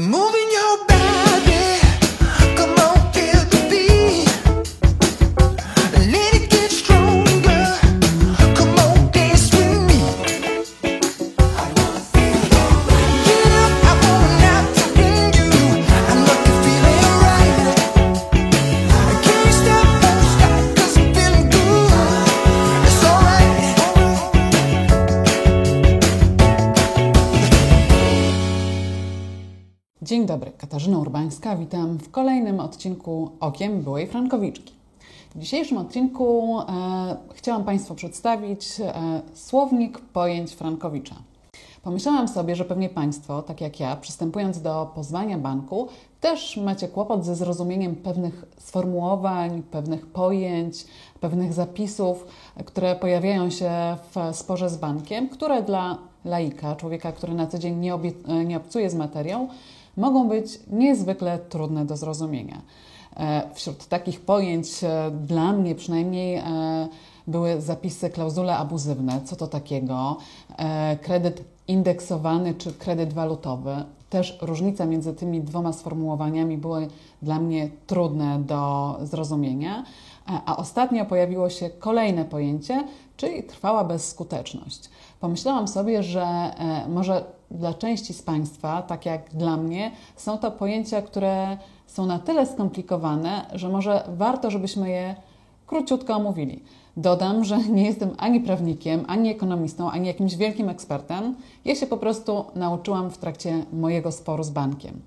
Moving Katarzyna Urbańska. Witam w kolejnym odcinku Okiem Byłej Frankowiczki. W dzisiejszym odcinku e, chciałam Państwu przedstawić e, słownik pojęć Frankowicza. Pomyślałam sobie, że pewnie Państwo, tak jak ja, przystępując do pozwania banku, też macie kłopot ze zrozumieniem pewnych sformułowań, pewnych pojęć, pewnych zapisów, które pojawiają się w sporze z bankiem, które dla laika, człowieka, który na co dzień nie, obie- nie obcuje z materią, mogą być niezwykle trudne do zrozumienia. E, Wśród takich pojęć, e, dla mnie przynajmniej, e, były zapisy klauzule abuzywne. Co to takiego? Kredyt indeksowany czy kredyt walutowy. Też różnica między tymi dwoma sformułowaniami były dla mnie trudne do zrozumienia. A ostatnio pojawiło się kolejne pojęcie, czyli trwała bezskuteczność. Pomyślałam sobie, że może dla części z Państwa, tak jak dla mnie, są to pojęcia, które są na tyle skomplikowane, że może warto, żebyśmy je króciutko omówili. Dodam, że nie jestem ani prawnikiem, ani ekonomistą, ani jakimś wielkim ekspertem. Ja się po prostu nauczyłam w trakcie mojego sporu z bankiem.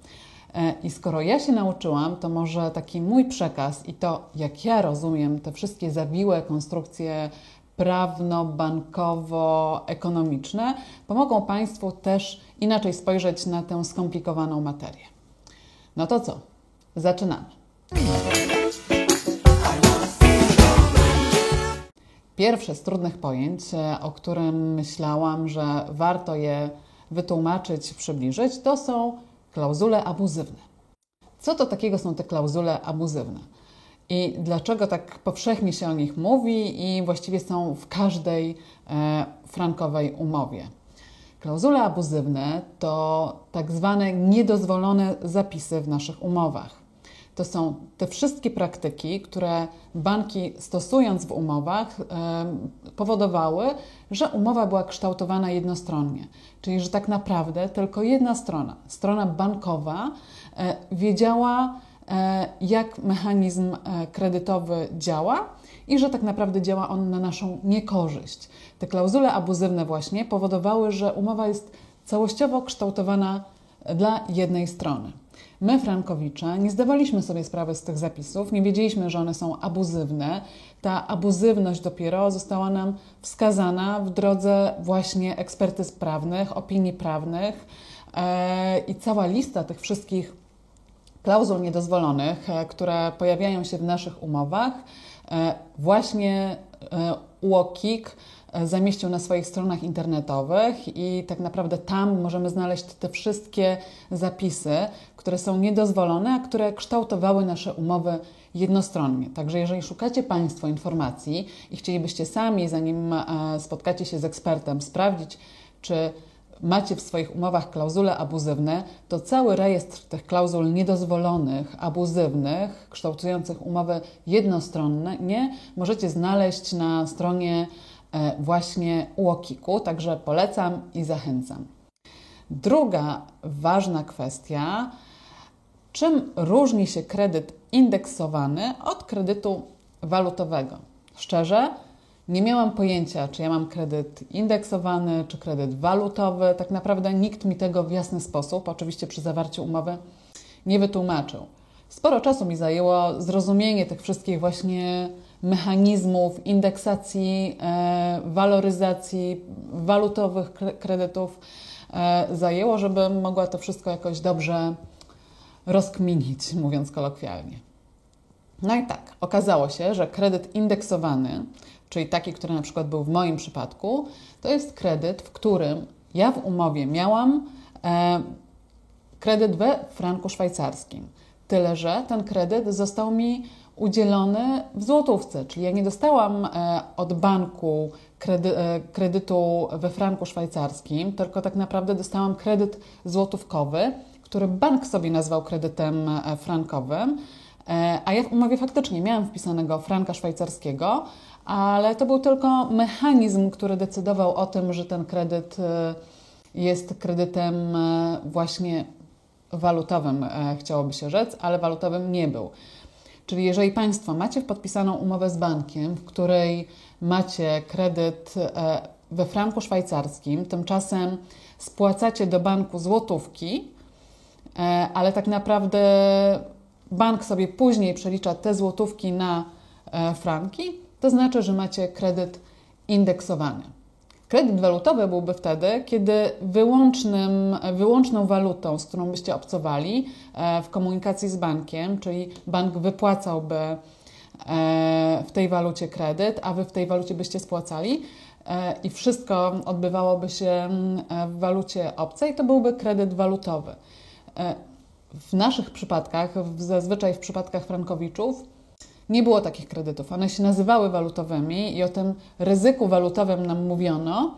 E, I skoro ja się nauczyłam, to może taki mój przekaz i to, jak ja rozumiem te wszystkie zawiłe konstrukcje prawno-bankowo-ekonomiczne, pomogą Państwu też inaczej spojrzeć na tę skomplikowaną materię. No to co? Zaczynamy. Pierwsze z trudnych pojęć, e, o którym myślałam, że warto je wytłumaczyć, przybliżyć, to są klauzule abuzywne. Co to takiego są te klauzule abuzywne? I dlaczego tak powszechnie się o nich mówi i właściwie są w każdej e, frankowej umowie? Klauzule abuzywne to tak zwane niedozwolone zapisy w naszych umowach. To są te wszystkie praktyki, które banki stosując w umowach e, powodowały, że umowa była kształtowana jednostronnie. Czyli, że tak naprawdę tylko jedna strona, strona bankowa, e, wiedziała, jak mechanizm e, kredytowy działa i że tak naprawdę działa on na naszą niekorzyść. Te klauzule abuzywne właśnie powodowały, że umowa jest całościowo kształtowana dla jednej strony. My, Frankowicze, nie zdawaliśmy sobie sprawy z tych zapisów, nie wiedzieliśmy, że one są abuzywne. Ta abuzywność dopiero została nam wskazana w drodze właśnie ekspertyz prawnych, opinii prawnych e, i cała lista tych wszystkich klauzul niedozwolonych, e, które pojawiają się w naszych umowach, e, właśnie e, UOKiK zamieścił na swoich stronach internetowych i tak naprawdę tam możemy znaleźć te wszystkie zapisy, które są niedozwolone, a które kształtowały nasze umowy jednostronnie. Także jeżeli szukacie Państwo informacji i chcielibyście sami, zanim spotkacie się z ekspertem, sprawdzić, czy macie w swoich umowach klauzule abuzywne, to cały rejestr tych klauzul niedozwolonych, abuzywnych, kształtujących umowy jednostronne, nie możecie znaleźć na stronie e, właśnie UOKiK-u, także polecam i zachęcam. Druga ważna kwestia, czym różni się kredyt indeksowany od kredytu walutowego? Szczerze, nie miałam pojęcia, czy ja mam kredyt indeksowany, czy kredyt walutowy. Tak naprawdę nikt mi tego w jasny sposób, oczywiście przy zawarciu umowy, nie wytłumaczył. Sporo czasu mi zajęło zrozumienie tych wszystkich właśnie mechanizmów indeksacji, e, waloryzacji walutowych kre- kredytów. E, zajęło, żebym mogła to wszystko jakoś dobrze rozkminić, mówiąc kolokwialnie. No i tak, okazało się, że kredyt indeksowany, czyli taki, który na przykład był w moim przypadku, to jest kredyt, w którym ja w umowie miałam e, kredyt we franku szwajcarskim. Tyle, że ten kredyt został mi udzielony w złotówce, czyli ja nie dostałam e, od banku kredy, e, kredytu we franku szwajcarskim, tylko tak naprawdę dostałam kredyt złotówkowy, który bank sobie nazwał kredytem e, frankowym. E, a ja w umowie faktycznie miałam wpisanego franka szwajcarskiego, ale to był tylko mechanizm, który decydował o tym, że ten kredyt e, jest kredytem właśnie walutowym, chciałoby się rzec, ale walutowym nie był. Czyli jeżeli Państwo macie podpisaną umowę z bankiem, w której macie kredyt we franku szwajcarskim, tymczasem spłacacie do banku złotówki, e, ale tak naprawdę bank sobie później przelicza te złotówki na e, franki, to znaczy, że macie kredyt indeksowany. Kredyt walutowy byłby wtedy, kiedy wyłącznym, wyłączną walutą, z którą byście obcowali e, w komunikacji z bankiem, czyli bank wypłacałby w tej walucie kredyt, a wy w tej walucie byście spłacali, E, i wszystko odbywałoby się mm, e, w walucie obcej, to byłby kredyt walutowy. E, w naszych przypadkach, zazwyczaj w przypadkach frankowiczów, nie było takich kredytów. One się nazywały walutowymi i o tym ryzyku walutowym nam mówiono,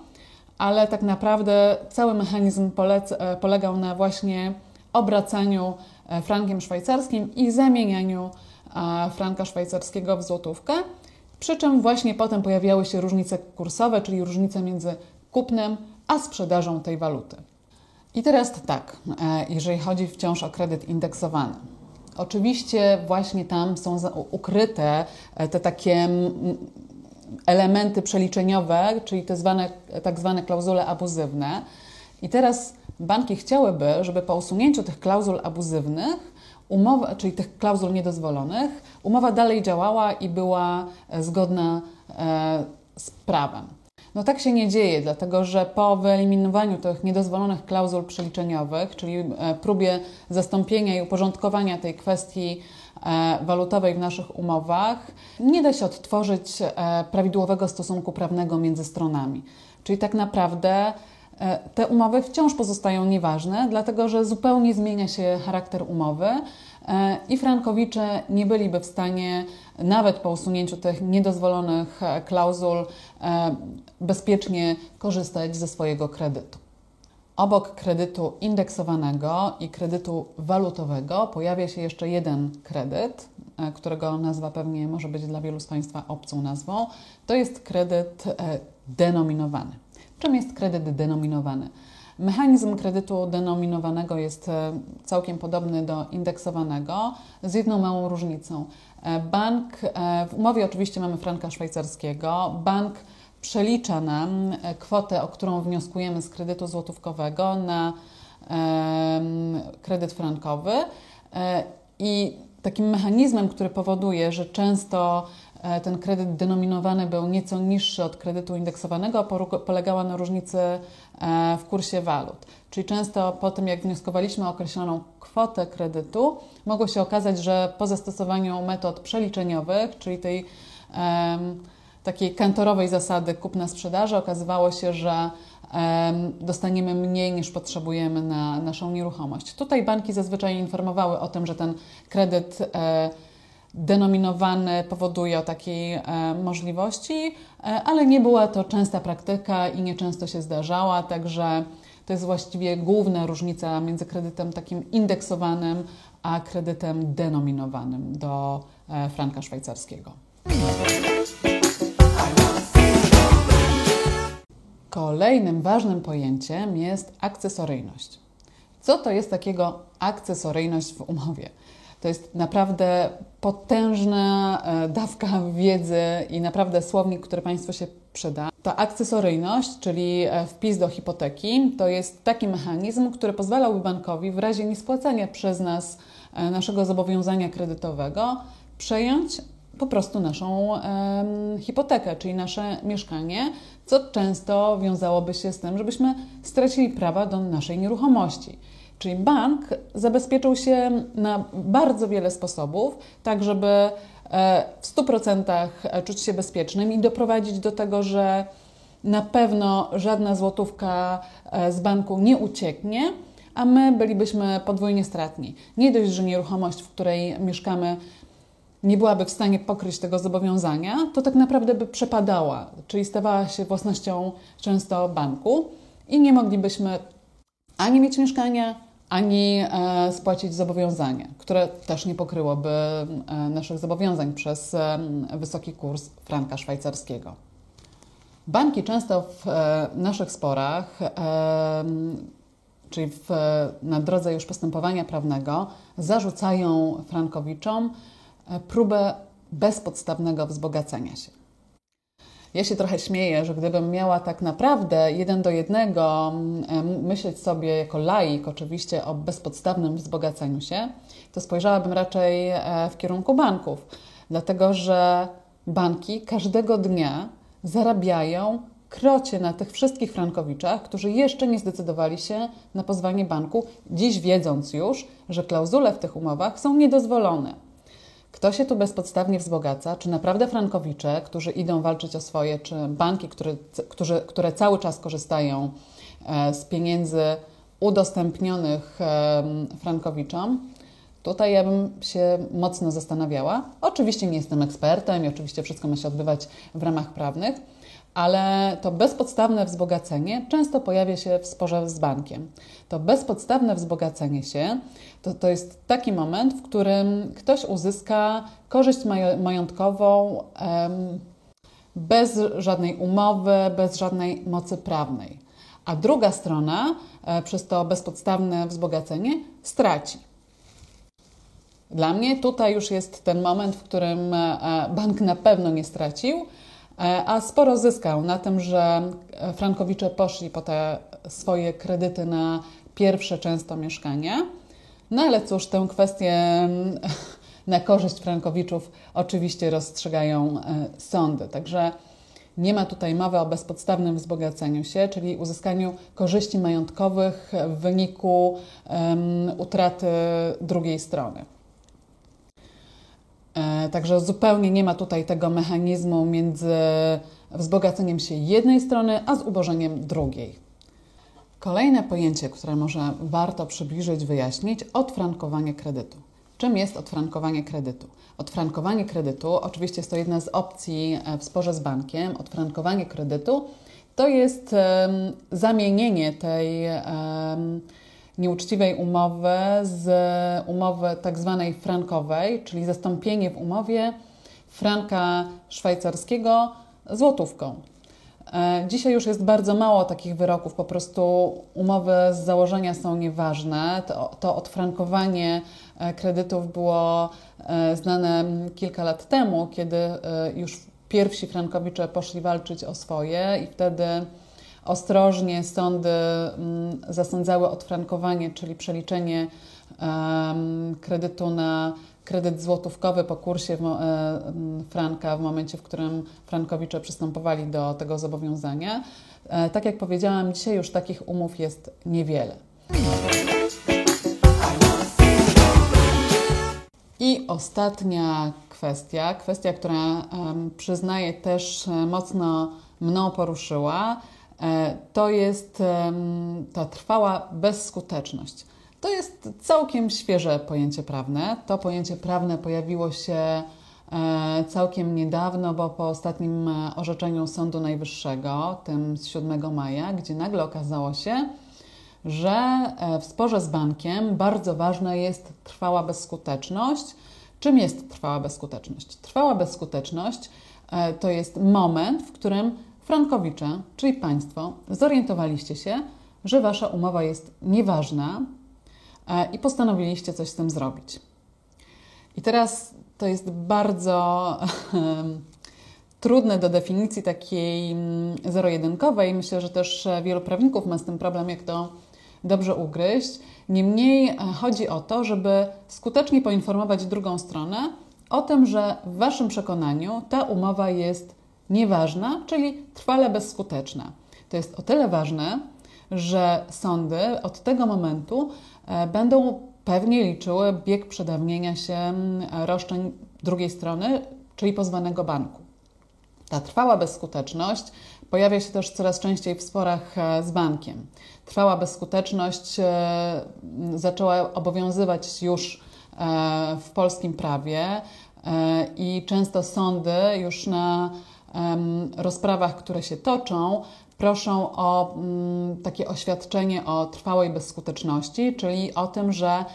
ale tak naprawdę cały mechanizm polegał na właśnie obracaniu frankiem szwajcarskim i zamienianiu franka szwajcarskiego w złotówkę. Przy czym właśnie potem pojawiały się różnice kursowe, czyli różnice między kupnem a sprzedażą tej waluty. I teraz tak, e, jeżeli chodzi wciąż o kredyt indeksowany. Oczywiście właśnie tam są ukryte e, te takie elementy przeliczeniowe, czyli te zwane, tak zwane klauzule abuzywne. I teraz banki chciałyby, żeby po usunięciu tych klauzul abuzywnych umowa, czyli tych klauzul niedozwolonych, umowa dalej działała i była e, zgodna z prawem. No tak się nie dzieje, dlatego że po wyeliminowaniu tych niedozwolonych klauzul przeliczeniowych, czyli e, próbie zastąpienia i uporządkowania tej kwestii walutowej w naszych umowach, nie da się odtworzyć prawidłowego stosunku prawnego między stronami. Czyli tak naprawdę E, te umowy wciąż pozostają nieważne, dlatego że zupełnie zmienia się charakter umowy e, i frankowicze nie byliby w stanie, nawet po usunięciu tych niedozwolonych e, klauzul, bezpiecznie korzystać ze swojego kredytu. Obok kredytu indeksowanego i kredytu walutowego pojawia się jeszcze jeden kredyt, którego nazwa pewnie może być dla wielu z Państwa obcą nazwą. To jest kredyt denominowany. Czym jest kredyt denominowany? Mechanizm kredytu denominowanego jest e, całkiem podobny do indeksowanego, z jedną małą różnicą. E, bank, e, w umowie oczywiście mamy franka szwajcarskiego, bank przelicza nam kwotę, o którą wnioskujemy z kredytu złotówkowego na kredyt frankowy i takim mechanizmem, który powoduje, że często ten kredyt denominowany był nieco niższy od kredytu indeksowanego, polegała na różnicy e, w kursie walut. Czyli często po tym, jak wnioskowaliśmy o określoną kwotę kredytu, mogło się okazać, że po zastosowaniu metod przeliczeniowych, czyli tej takiej kantorowej zasady kupna-sprzedaży, okazywało się, że dostaniemy mniej niż potrzebujemy na naszą nieruchomość. Tutaj banki zazwyczaj informowały o tym, że ten kredyt e, denominowany powoduje o takiej e, możliwości, e, ale nie była to częsta praktyka i nieczęsto się zdarzała, także to jest właściwie główna różnica między kredytem takim indeksowanym a kredytem denominowanym do e, franka szwajcarskiego. Kolejnym ważnym pojęciem jest akcesoryjność. Co to jest takiego akcesoryjność w umowie? To jest naprawdę potężna e, dawka wiedzy i naprawdę słownik, który Państwu się przyda. Ta akcesoryjność, czyli e, wpis do hipoteki, to jest taki mechanizm, który pozwalałby bankowi w razie niespłacania przez nas e, naszego zobowiązania kredytowego przejąć po prostu naszą hipotekę, czyli nasze mieszkanie, co często wiązałoby się z tym, żebyśmy stracili prawa do naszej nieruchomości. Czyli bank zabezpieczył się na bardzo wiele sposobów, tak żeby e, w 100% czuć się bezpiecznym i doprowadzić do tego, że na pewno żadna złotówka e, z banku nie ucieknie, a my bylibyśmy podwójnie stratni. Nie dość, że nieruchomość, w której mieszkamy, nie byłaby w stanie pokryć tego zobowiązania, to tak naprawdę by przepadała, czyli stawała się własnością często banku i nie moglibyśmy ani mieć mieszkania, ani e, spłacić zobowiązanie, które też nie pokryłoby e, naszych zobowiązań przez e, wysoki kurs franka szwajcarskiego. Banki często w naszych sporach, czyli w, na drodze już postępowania prawnego, zarzucają frankowiczom próbę bezpodstawnego wzbogacenia się. Ja się trochę śmieję, że gdybym miała tak naprawdę jeden do jednego mm, myśleć sobie jako laik, oczywiście o bezpodstawnym wzbogaceniu się, to spojrzałabym raczej e, w kierunku banków, dlatego że banki każdego dnia zarabiają krocie na tych wszystkich frankowiczach, którzy jeszcze nie zdecydowali się na pozwanie banku, dziś wiedząc już, że klauzule w tych umowach są niedozwolone. Kto się tu bezpodstawnie wzbogaca? Czy naprawdę frankowicze, którzy idą walczyć o swoje, czy banki, które, którzy, które cały czas korzystają e, z pieniędzy udostępnionych frankowiczom? Tutaj ja bym się mocno zastanawiała. Oczywiście nie jestem ekspertem i oczywiście wszystko ma się odbywać w ramach prawnych, ale to bezpodstawne wzbogacenie często pojawia się w sporze z bankiem. To bezpodstawne wzbogacenie się to, to jest taki moment, w którym ktoś uzyska korzyść majątkową bez żadnej umowy, bez żadnej mocy prawnej. A druga strona e, przez to bezpodstawne wzbogacenie straci. Dla mnie tutaj już jest ten moment, w którym e, bank na pewno nie stracił, E, a sporo zyskał na tym, że frankowicze poszli po te swoje kredyty na pierwsze często mieszkanie. No ale cóż, tę kwestię mm, na korzyść frankowiczów oczywiście rozstrzygają e, sądy. Także nie ma tutaj mowy o bezpodstawnym wzbogaceniu się, czyli uzyskaniu korzyści majątkowych w wyniku um, utraty drugiej strony. E, także zupełnie nie ma tutaj tego mechanizmu między wzbogaceniem się jednej strony, a zubożeniem drugiej. Kolejne pojęcie, które może warto przybliżyć, wyjaśnić, odfrankowanie kredytu. Czym jest odfrankowanie kredytu? Odfrankowanie kredytu, oczywiście jest to jedna z opcji e, w sporze z bankiem. Odfrankowanie kredytu to jest um, zamienienie tej um, nieuczciwej umowy z umowy tak zwanej frankowej, czyli zastąpienie w umowie franka szwajcarskiego złotówką. E, dzisiaj już jest bardzo mało takich wyroków, po prostu umowy z założenia są nieważne. To, to odfrankowanie e, kredytów było e, znane kilka lat temu, kiedy już pierwsi frankowicze poszli walczyć o swoje i wtedy Ostrożnie sądy mm, zasądzały odfrankowanie, czyli przeliczenie kredytu na kredyt złotówkowy po kursie franka w momencie, w którym frankowicze przystępowali do tego zobowiązania. E, tak jak powiedziałam, dzisiaj już takich umów jest niewiele. I ostatnia kwestia, kwestia, która przyznaję też e, mocno mną poruszyła, E, to jest ta trwała bezskuteczność. To jest całkiem świeże pojęcie prawne. To pojęcie prawne pojawiło się e, całkiem niedawno, bo po ostatnim e, orzeczeniu Sądu Najwyższego, tym z 7 maja, gdzie nagle okazało się, że w sporze z bankiem bardzo ważna jest trwała bezskuteczność. Czym jest trwała bezskuteczność? Trwała bezskuteczność to jest moment, w którym Frankowicze, czyli Państwo, zorientowaliście się, że Wasza umowa jest nieważna e, i postanowiliście coś z tym zrobić. I teraz to jest bardzo trudne do definicji takiej mm, zero-jedynkowej. Myślę, że też wielu prawników ma z tym problem, jak to dobrze ugryźć. Niemniej e, chodzi o to, żeby skutecznie poinformować drugą stronę o tym, że w Waszym przekonaniu ta umowa jest nieważna, czyli trwale bezskuteczna. To jest o tyle ważne, że sądy od tego momentu e, będą pewnie liczyły bieg przedawnienia się roszczeń drugiej strony, czyli pozwanego banku. Ta trwała bezskuteczność pojawia się też coraz częściej w sporach e, z bankiem. Trwała bezskuteczność e, zaczęła obowiązywać już w polskim prawie i często sądy już na rozprawach, które się toczą, proszą o mm, takie oświadczenie o trwałej bezskuteczności, czyli o tym, że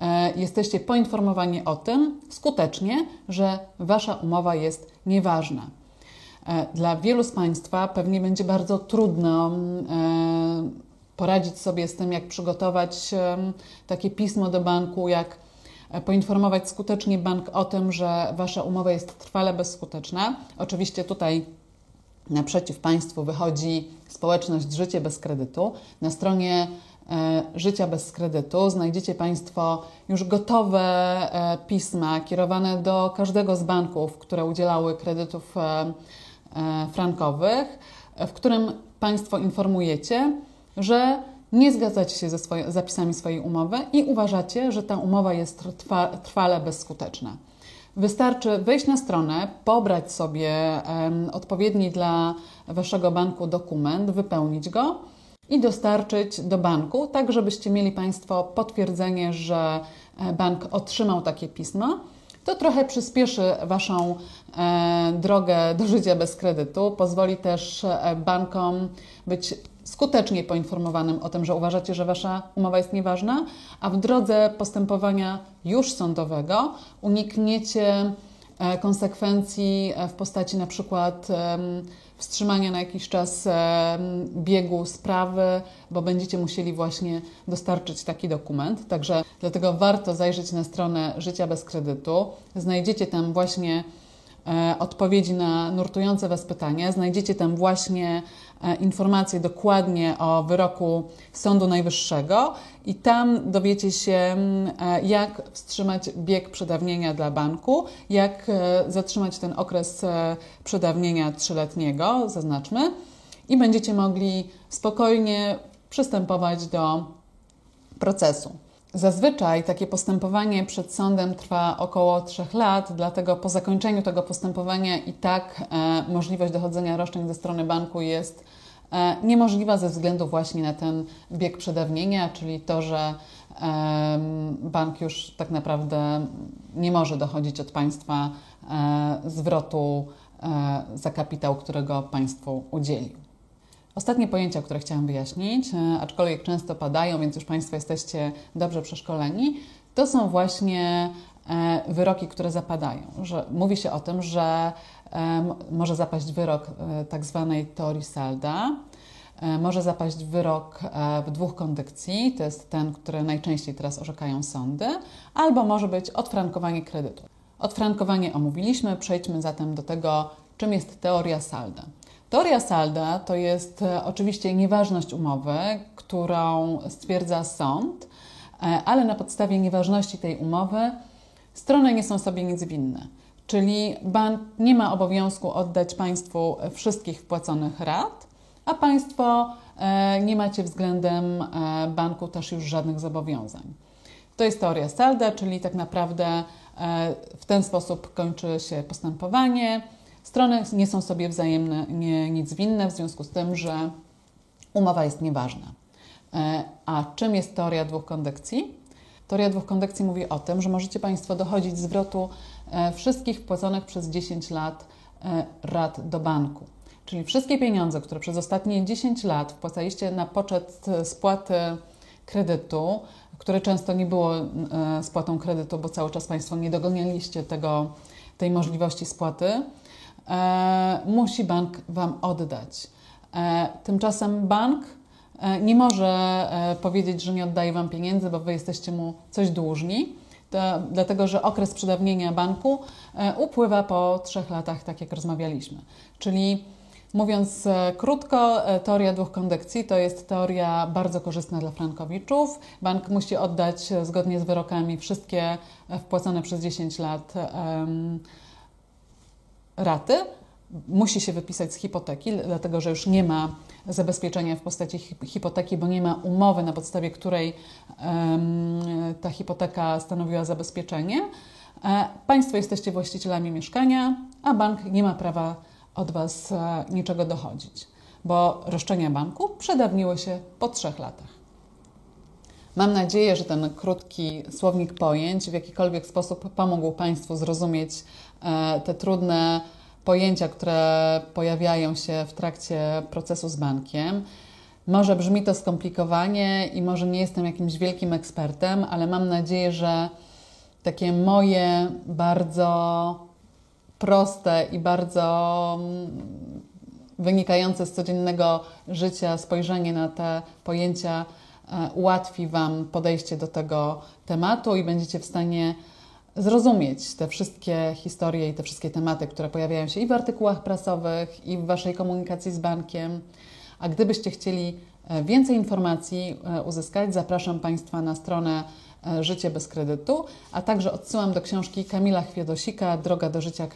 e, jesteście poinformowani o tym skutecznie, że wasza umowa jest nieważna. E, dla wielu z Państwa pewnie będzie bardzo trudno mm, e, poradzić sobie z tym, jak przygotować takie pismo do banku, jak poinformować skutecznie bank o tym, że Wasza umowa jest trwale bezskuteczna. Oczywiście tutaj naprzeciw Państwu wychodzi społeczność Życie bez kredytu. Na stronie e, Życia bez kredytu znajdziecie Państwo już gotowe e, pisma kierowane do każdego z banków, które udzielały kredytów e, frankowych, w którym Państwo informujecie, że nie zgadzacie się ze zapisami swojej umowy i uważacie, że ta umowa jest trwa, trwale bezskuteczna. Wystarczy wejść na stronę, pobrać sobie um, odpowiedni dla Waszego banku dokument, wypełnić go i dostarczyć do banku, tak żebyście mieli Państwo potwierdzenie, że e, bank otrzymał takie pismo. To trochę przyspieszy Waszą e, drogę do życia bez kredytu, pozwoli też e, bankom być skutecznie poinformowanym o tym, że uważacie, że wasza umowa jest nieważna, a w drodze postępowania już sądowego unikniecie e, konsekwencji e, w postaci na przykład wstrzymania na jakiś czas biegu sprawy, bo będziecie musieli właśnie dostarczyć taki dokument. Także dlatego warto zajrzeć na stronę Życia bez kredytu. Znajdziecie tam właśnie E, odpowiedzi na nurtujące Was pytania. Znajdziecie tam właśnie informacje dokładnie o wyroku Sądu Najwyższego i tam dowiecie się, mm, e, jak wstrzymać bieg przedawnienia dla banku, jak zatrzymać ten okres przedawnienia trzyletniego, zaznaczmy, i będziecie mogli spokojnie przystępować do procesu. Zazwyczaj takie postępowanie przed sądem trwa około 3 lat, dlatego po zakończeniu tego postępowania i tak e, możliwość dochodzenia roszczeń ze strony banku jest e, niemożliwa ze względu właśnie na ten bieg przedawnienia, czyli to, że e, bank już tak naprawdę nie może dochodzić od państwa e, zwrotu e, za kapitał, którego państwu udzielił. Ostatnie pojęcia, które chciałam wyjaśnić, e, aczkolwiek często padają, więc już Państwo jesteście dobrze przeszkoleni, to są właśnie e, wyroki, które zapadają. Że mówi się o tym, że może zapaść wyrok e, tak zwanej teorii Salda, może zapaść wyrok w dwóch kondykcji, to jest ten, który najczęściej teraz orzekają sądy, albo może być odfrankowanie kredytu. Odfrankowanie omówiliśmy, przejdźmy zatem do tego, czym jest teoria Salda. Teoria salda to jest e, oczywiście nieważność umowy, którą stwierdza sąd, e, ale na podstawie nieważności tej umowy strony nie są sobie nic winne. Czyli bank nie ma obowiązku oddać państwu wszystkich wpłaconych rat, a państwo e, nie macie względem banku też już żadnych zobowiązań. To jest teoria salda, czyli tak naprawdę w ten sposób kończy się postępowanie Strony nie są sobie wzajemnie nie, nic winne, w związku z tym, że umowa jest nieważna. E, a czym jest teoria dwóch kondekcji? Teoria dwóch kondekcji mówi o tym, że możecie Państwo dochodzić zwrotu e, wszystkich wpłaconych przez 10 lat e, rat do banku. Czyli wszystkie pieniądze, które przez ostatnie 10 lat wpłacaliście na poczet spłaty kredytu, które często nie było spłatą kredytu, bo cały czas Państwo nie dogonialiście tego, tej możliwości spłaty, musi bank Wam oddać. E, tymczasem bank e, nie może e, powiedzieć, że nie oddaje Wam pieniędzy, bo Wy jesteście mu coś dłużni, to, dlatego że okres przedawnienia banku e, upływa po trzech latach, tak jak rozmawialiśmy. Czyli Mówiąc e, krótko, teoria dwóch kondekcji to jest teoria bardzo korzystna dla frankowiczów. Bank musi oddać zgodnie z wyrokami wszystkie wpłacone przez 10 lat um, raty, musi się wypisać z hipoteki, dlatego że już nie ma zabezpieczenia w postaci hipoteki, bo nie ma umowy, na podstawie której ta hipoteka stanowiła zabezpieczenie. E, państwo jesteście właścicielami mieszkania, a bank nie ma prawa od Was e, niczego dochodzić, bo roszczenia banku przedawniły się po trzech latach. Mam nadzieję, że ten krótki słownik pojęć w jakikolwiek sposób pomógł Państwu zrozumieć e, te trudne pojęcia, które pojawiają się w trakcie procesu z bankiem. Może brzmi to skomplikowanie i może nie jestem jakimś wielkim ekspertem, ale mam nadzieję, że takie moje bardzo proste i bardzo mm, wynikające z codziennego życia spojrzenie na te pojęcia ułatwi Wam podejście do tego tematu i będziecie w stanie zrozumieć te wszystkie historie i te wszystkie tematy, które pojawiają się i w artykułach prasowych, i w Waszej komunikacji z bankiem. A gdybyście chcieli e, więcej informacji e, uzyskać, zapraszam Państwa na stronę e, Życie bez kredytu, a także odsyłam do książki Kamila Chwiedosika Droga do życia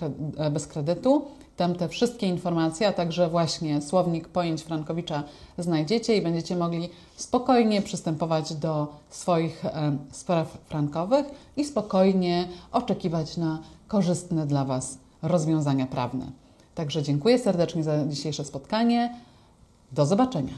bez kredytu. Tam te wszystkie informacje, a także właśnie słownik pojęć Frankowicza znajdziecie i będziecie mogli spokojnie przystępować do swoich spraw frankowych i spokojnie oczekiwać na korzystne dla Was rozwiązania prawne. Także dziękuję serdecznie za dzisiejsze spotkanie. Do zobaczenia.